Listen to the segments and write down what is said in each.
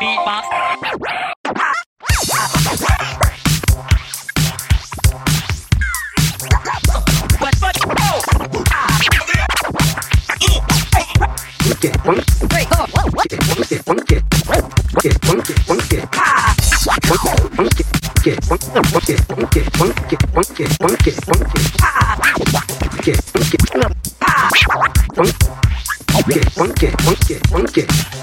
Beatbox. What? What?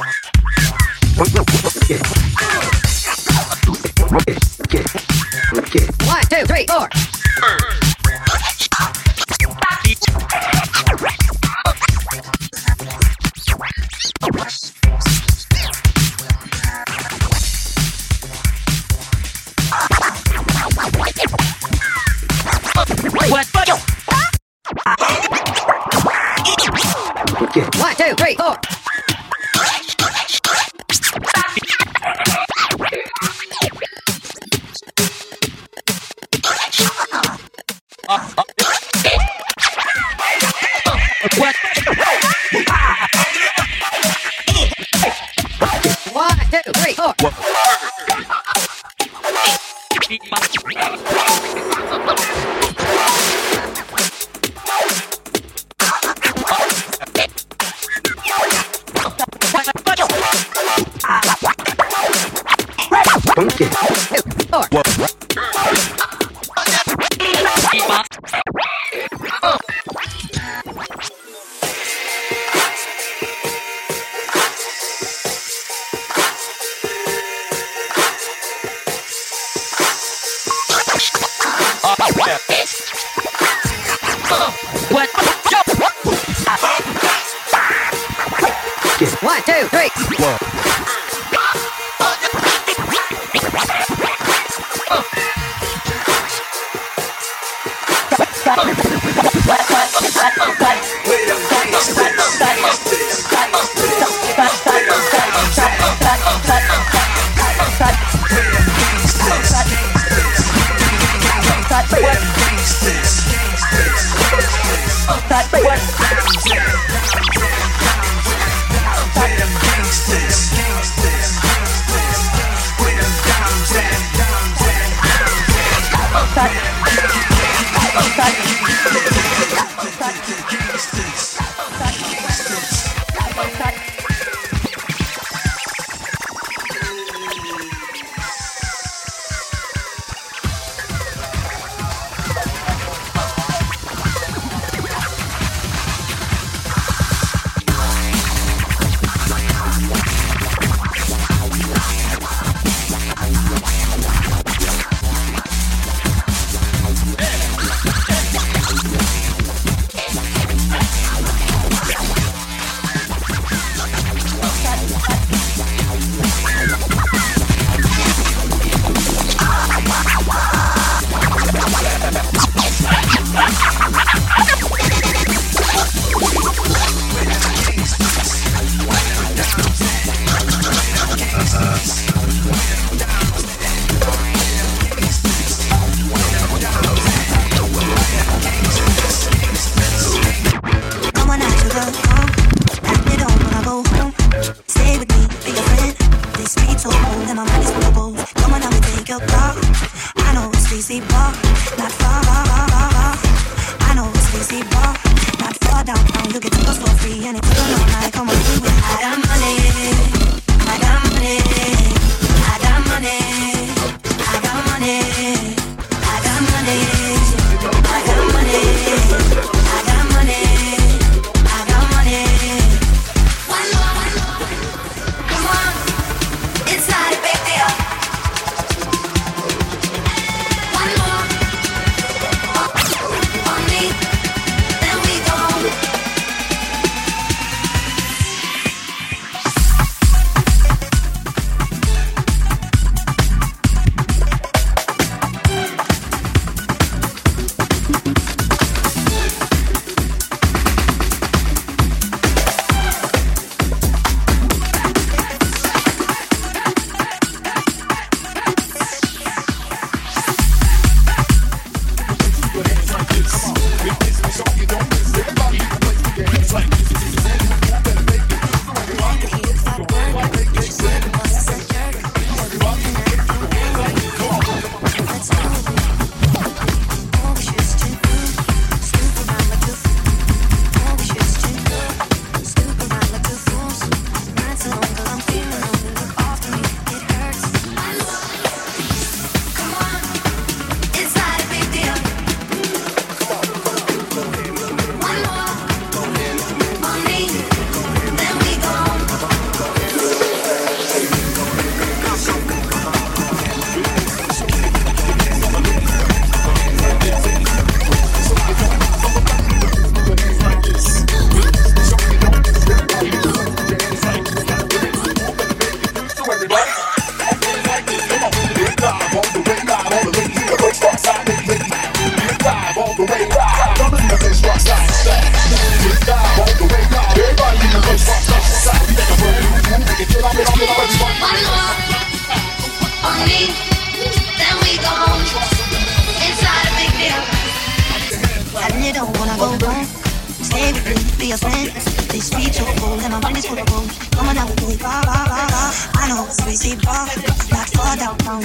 What? Two,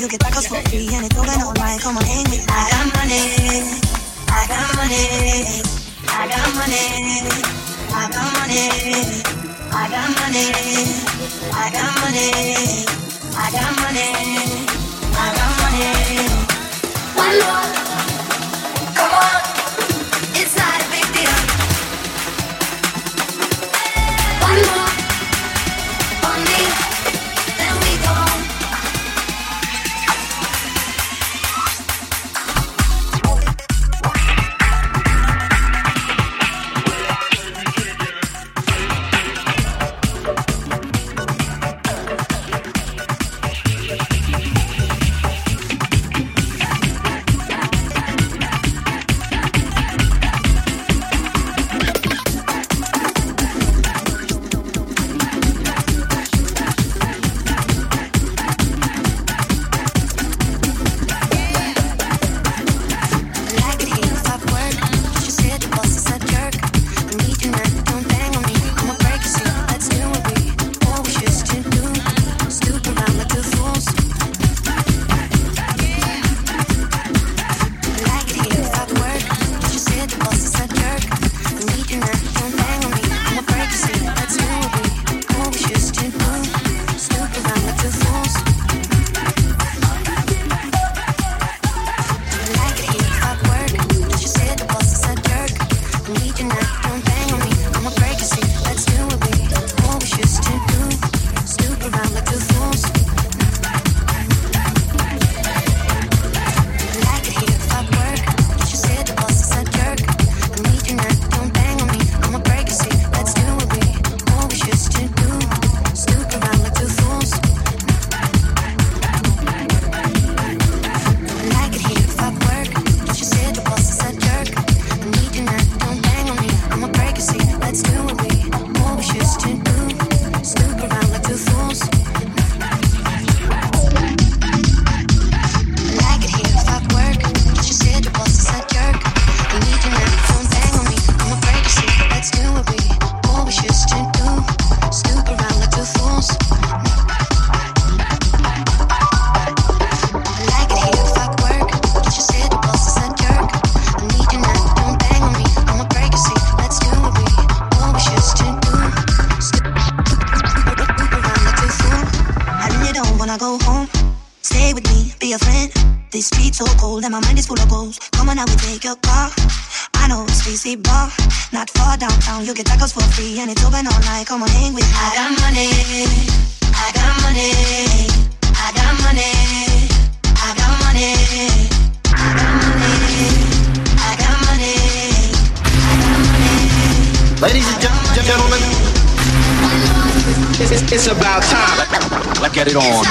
You get tacos for free and it's open all night. Come on, hang with me. I got money. I got money. I got money. I got money. I got money. I got money. I got money. I got money. One more. Come on. So cold and my mind is full of goals. Come on, I will take your car. I know it's Stacy Bar, not far downtown. You get tacos for free and it's open all night. Come on, hang with me. I got money, I got money, I got money, I got money, I got money, I got money, I got money. Ladies and gen- gentlemen, it's, it's, it's about time. Let's get it on.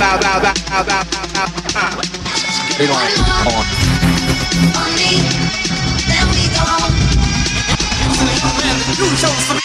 Bow, bow, bow, bow, bow, bow, bow. They don't actually call it. You chose.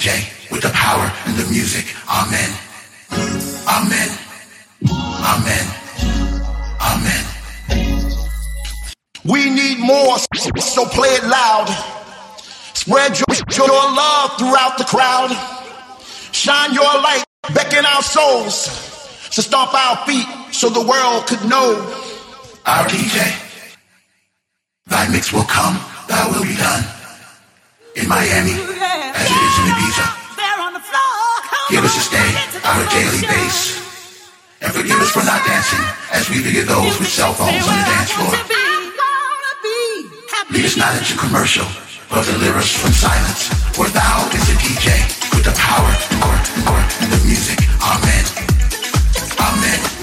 DJ with the power and the music. Amen. Amen. Amen. Amen. We need more, so play it loud. Spread your, your love throughout the crowd. Shine your light, beckon our souls to stomp our feet so the world could know. Our DJ. Thy mix will come, thy will be done. In Miami, Give us a stay, our daily base. And forgive us for not dancing as we figure those with cell phones on the dance floor. Lead us not into commercial, but deliver us from silence. For thou is the DJ with the power, power, power, and the music. Amen. Amen.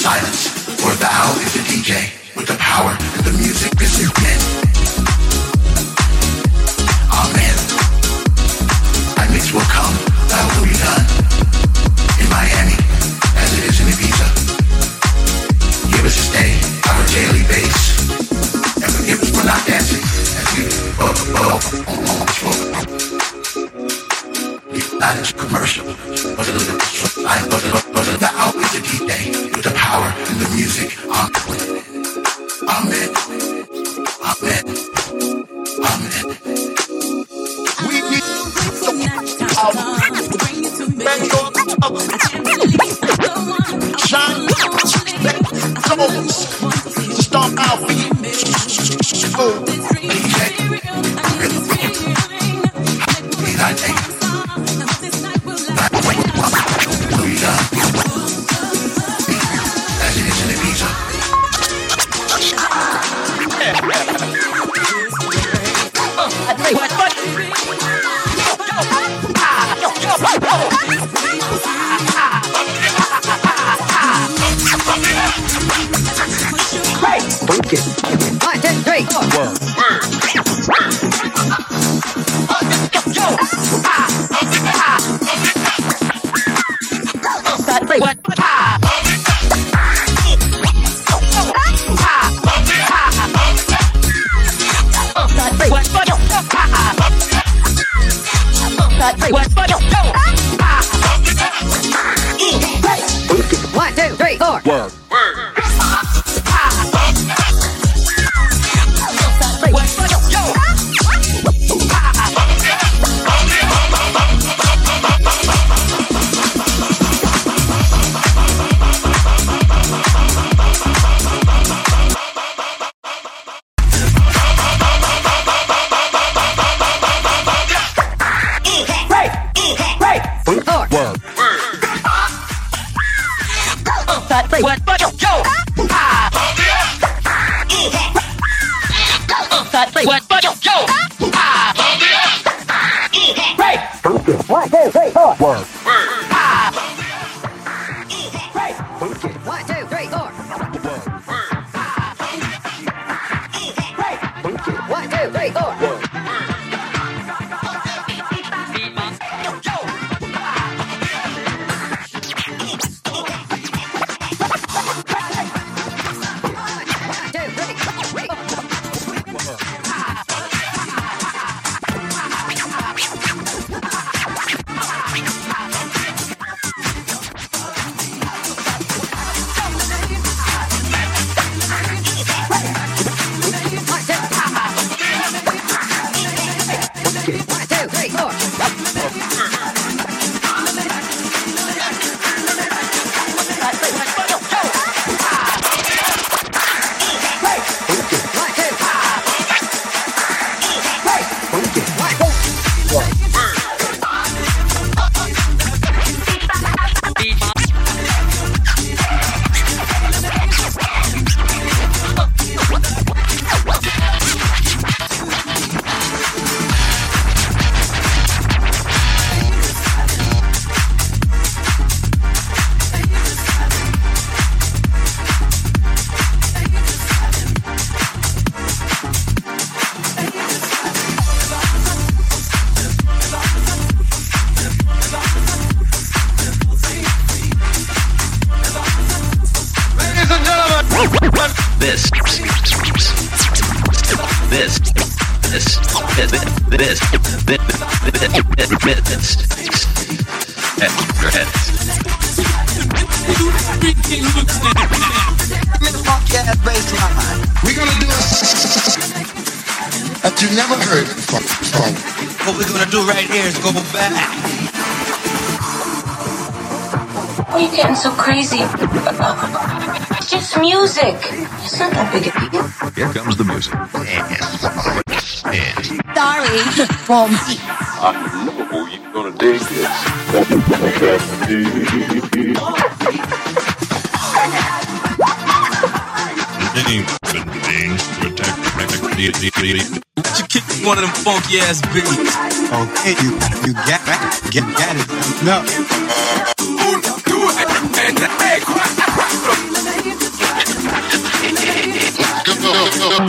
Silence. For thou is the DJ with the power and the music. Is men. One, two, three, This. This. This. This. This. Your we're gonna do a that you never heard from. from. What we're gonna do right here is go back. Why are you getting so crazy? It's just music. It's not that big a deal. Here comes the music. Sorry. Boom. You're gonna dig this. You kick one of them funky ass beats. Oh, okay, you you got get got it. No. The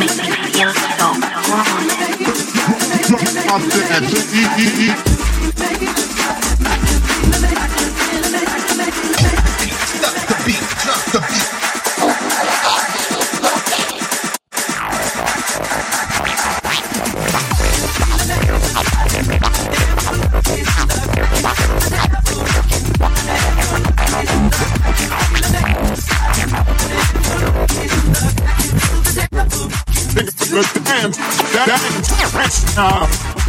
look at them. That ain't rich now.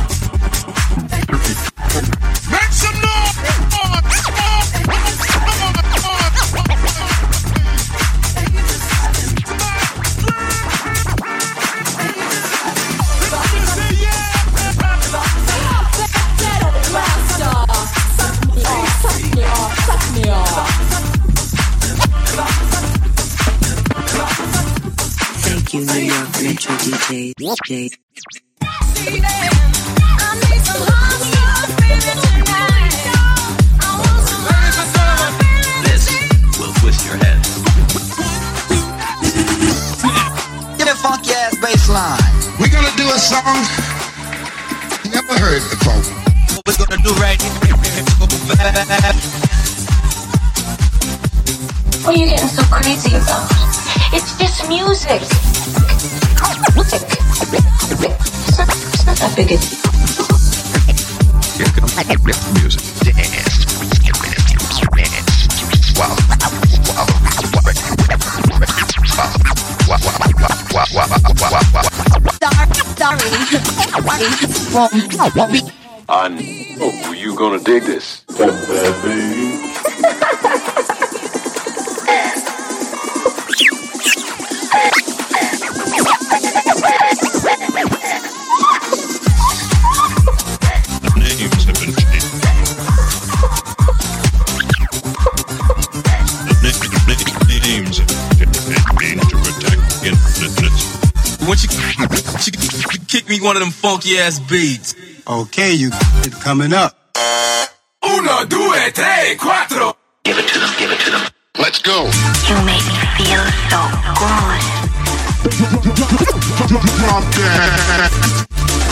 Line. We're gonna do a song you never heard before. What we're gonna do right here. Oh, what are you getting so crazy about? It's just music. Music. Know oh, you gonna dig this. You one of them funky ass beats. Okay, you it coming up. Uno, due, tre, quattro. Give it to them. Give it to them. Let's go. You make me feel so good. Drop that.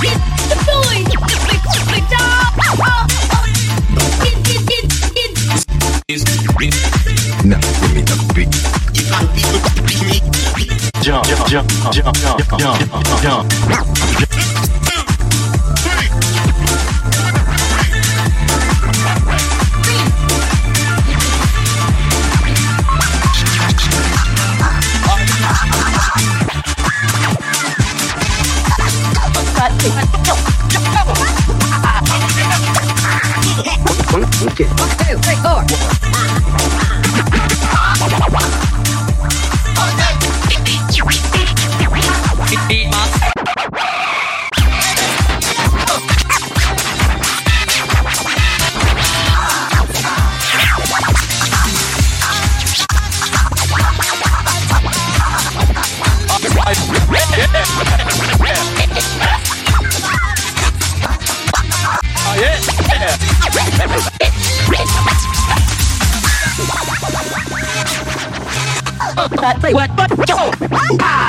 Beat. Jump, jump, jump, jump, jump, jump, jump. One, two, three, four. What? What? One,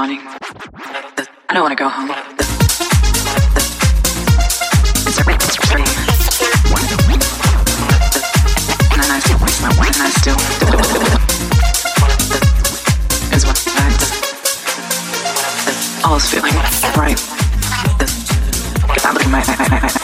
I don't want to go home. It's a free. And I still, and I still is what I feeling right. That look in my This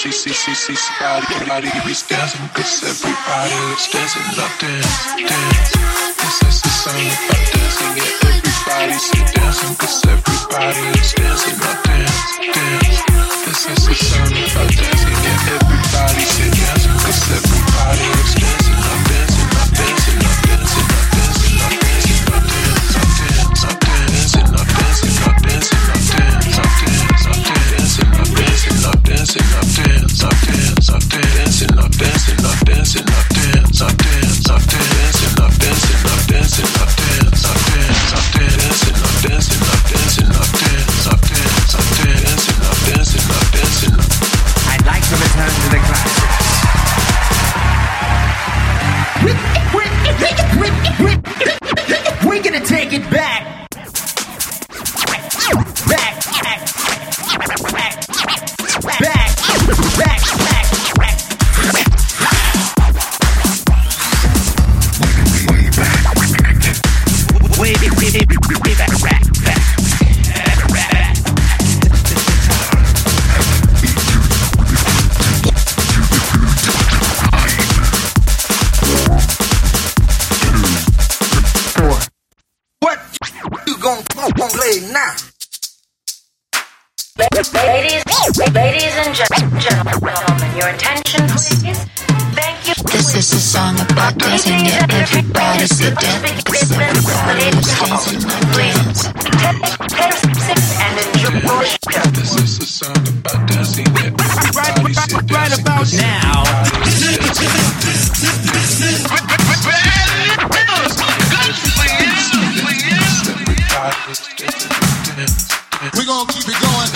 see, see, see, see, see, everybody, is dancing, cause everybody is dancing, not dance, dance. This is a song about dancing. Yeah, everybody sit dancing, cause everybody is dancing, not dance, dance. This is a song about dancing. Yeah, everybody sit dancing, cause everybody is dancing, not dancing, not dancing, not dancing, not dancing, not dancing, not dance, not dance, not dancing, not dancing, not dancing, not dance, not dance, not dancing, not dancing, not dancing, not dance,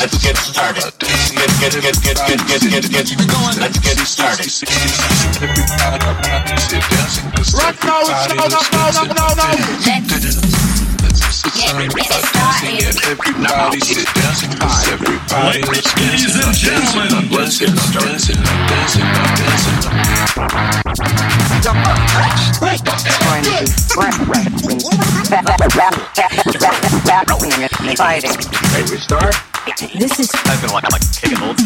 Let's get started. Get, get, get, get, get, get, get, get, get, Keep it going. Let's get started. Right now, no, no, no, no, no. Everybody sit dancing, cause everybody Ladies and gentlemen, let's get started. Dancing, dancing, dancing. Fighting. Ready to start? This is I've been like, like kicking old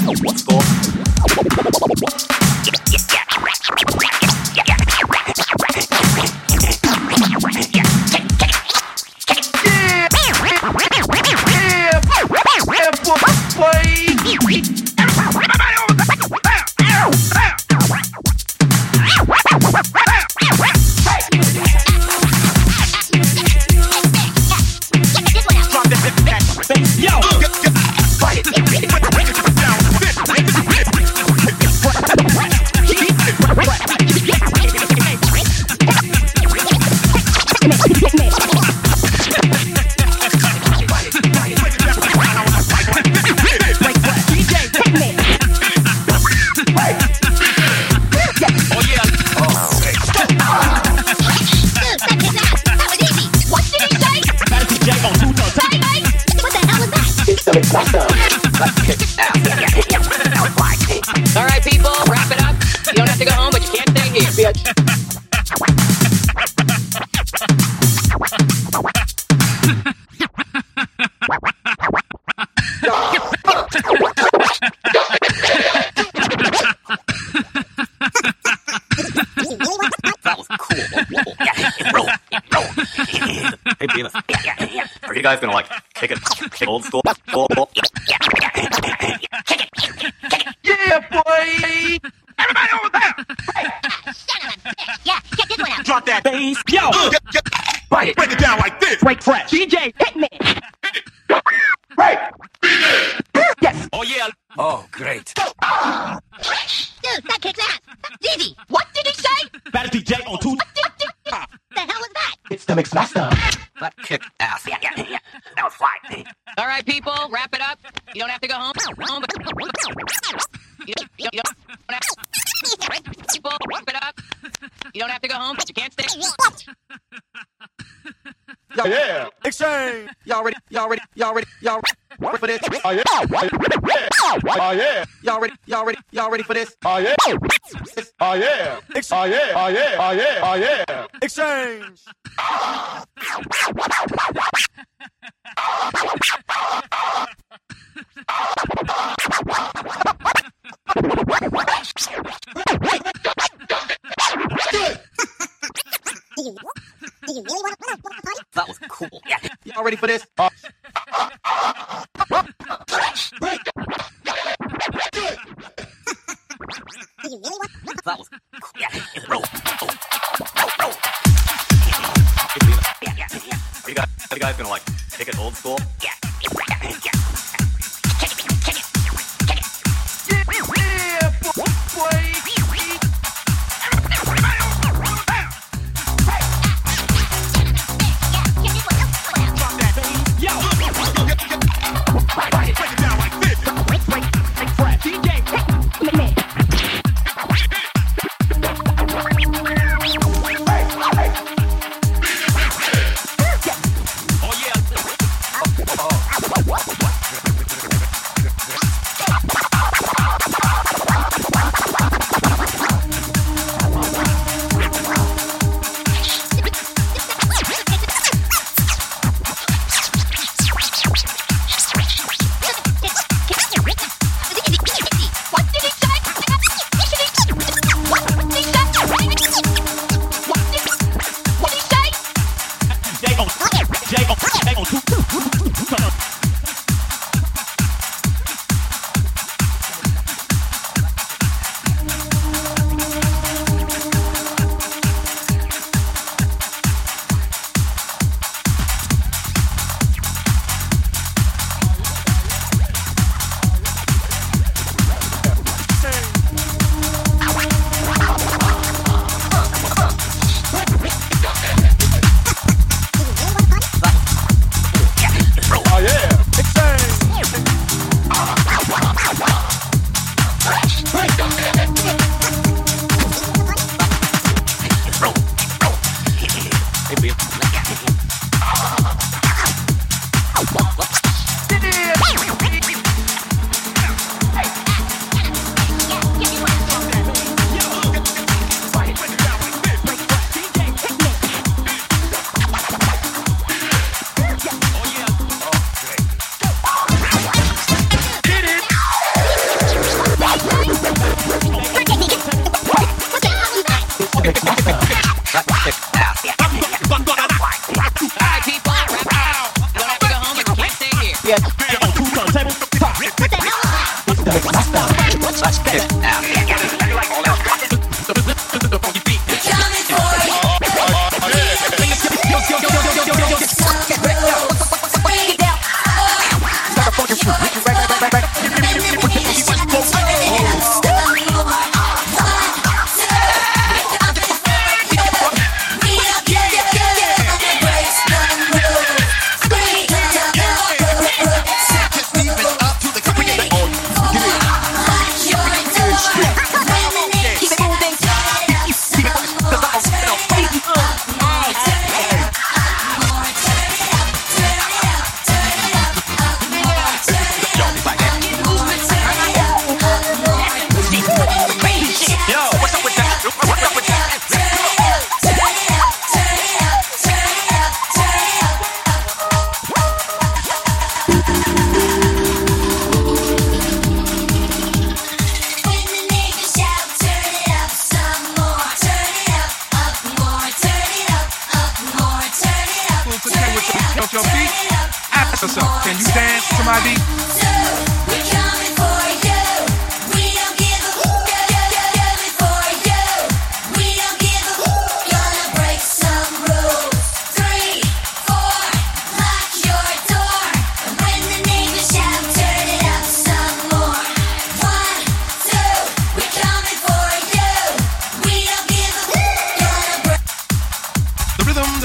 old school. All right, people, wrap it up. You don't have to go home, but you can't stay here, bitch. That was cool. hey, Beavis. Are you guys gonna like kick it kick old school? Y'all ready? Y'all ready? For this? Oh yeah. Oh yeah. Oh yeah. Oh yeah. Oh yeah. Oh yeah. Exchange. That was cool. Yeah. Y'all ready for this? That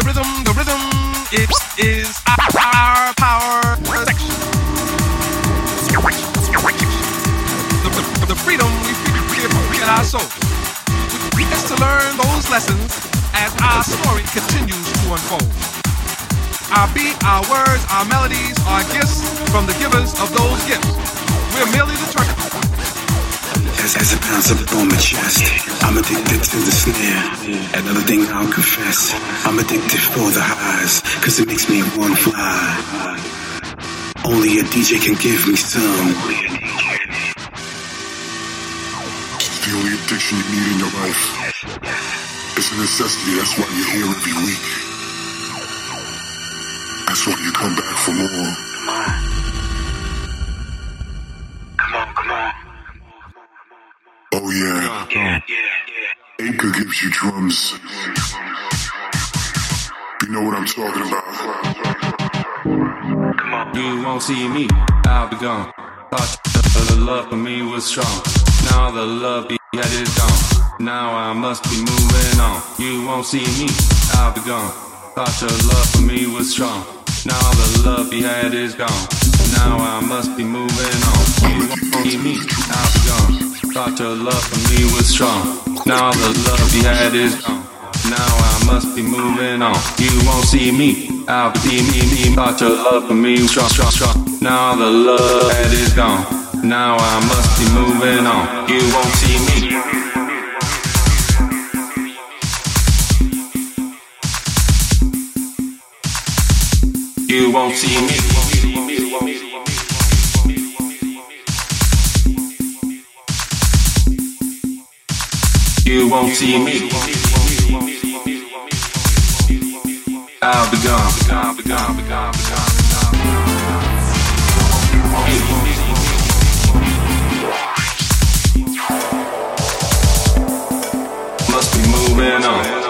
The rhythm, the rhythm. It is our power section. The, the, the freedom we feel in our soul. We get to learn those lessons as our story continues to unfold. Our beat, our words, our melodies are gifts from the givers of those gifts. We're merely determined. As, as it pounds up on my chest, I'm addicted to the snare. Another thing I'll confess, I'm addicted for the highs, cause it makes me wanna fly. Only a DJ can give me some. The only addiction you need in your life. It's a necessity, that's why you're here every week. That's why you come back for more. Gives you drums. You know what I'm talking about. You won't see me, I'll be gone. Thought the love for me was strong. Now the love he had is gone. Now I must be moving on. You won't see me, I'll be gone. Thought your love for me was strong. Now the love he had is gone. Now I must be moving on. You won't see me, I'll be gone. Thought your love for me was strong. Now the love you had is gone. Now I must be moving on. You won't see me. I'll be me, me. Thought your love for me was strong, strong, strong. Now the love you had is gone. Now I must be moving on. You won't see me. You won't see me. you won't see me. I'll be gone. Must be moving on.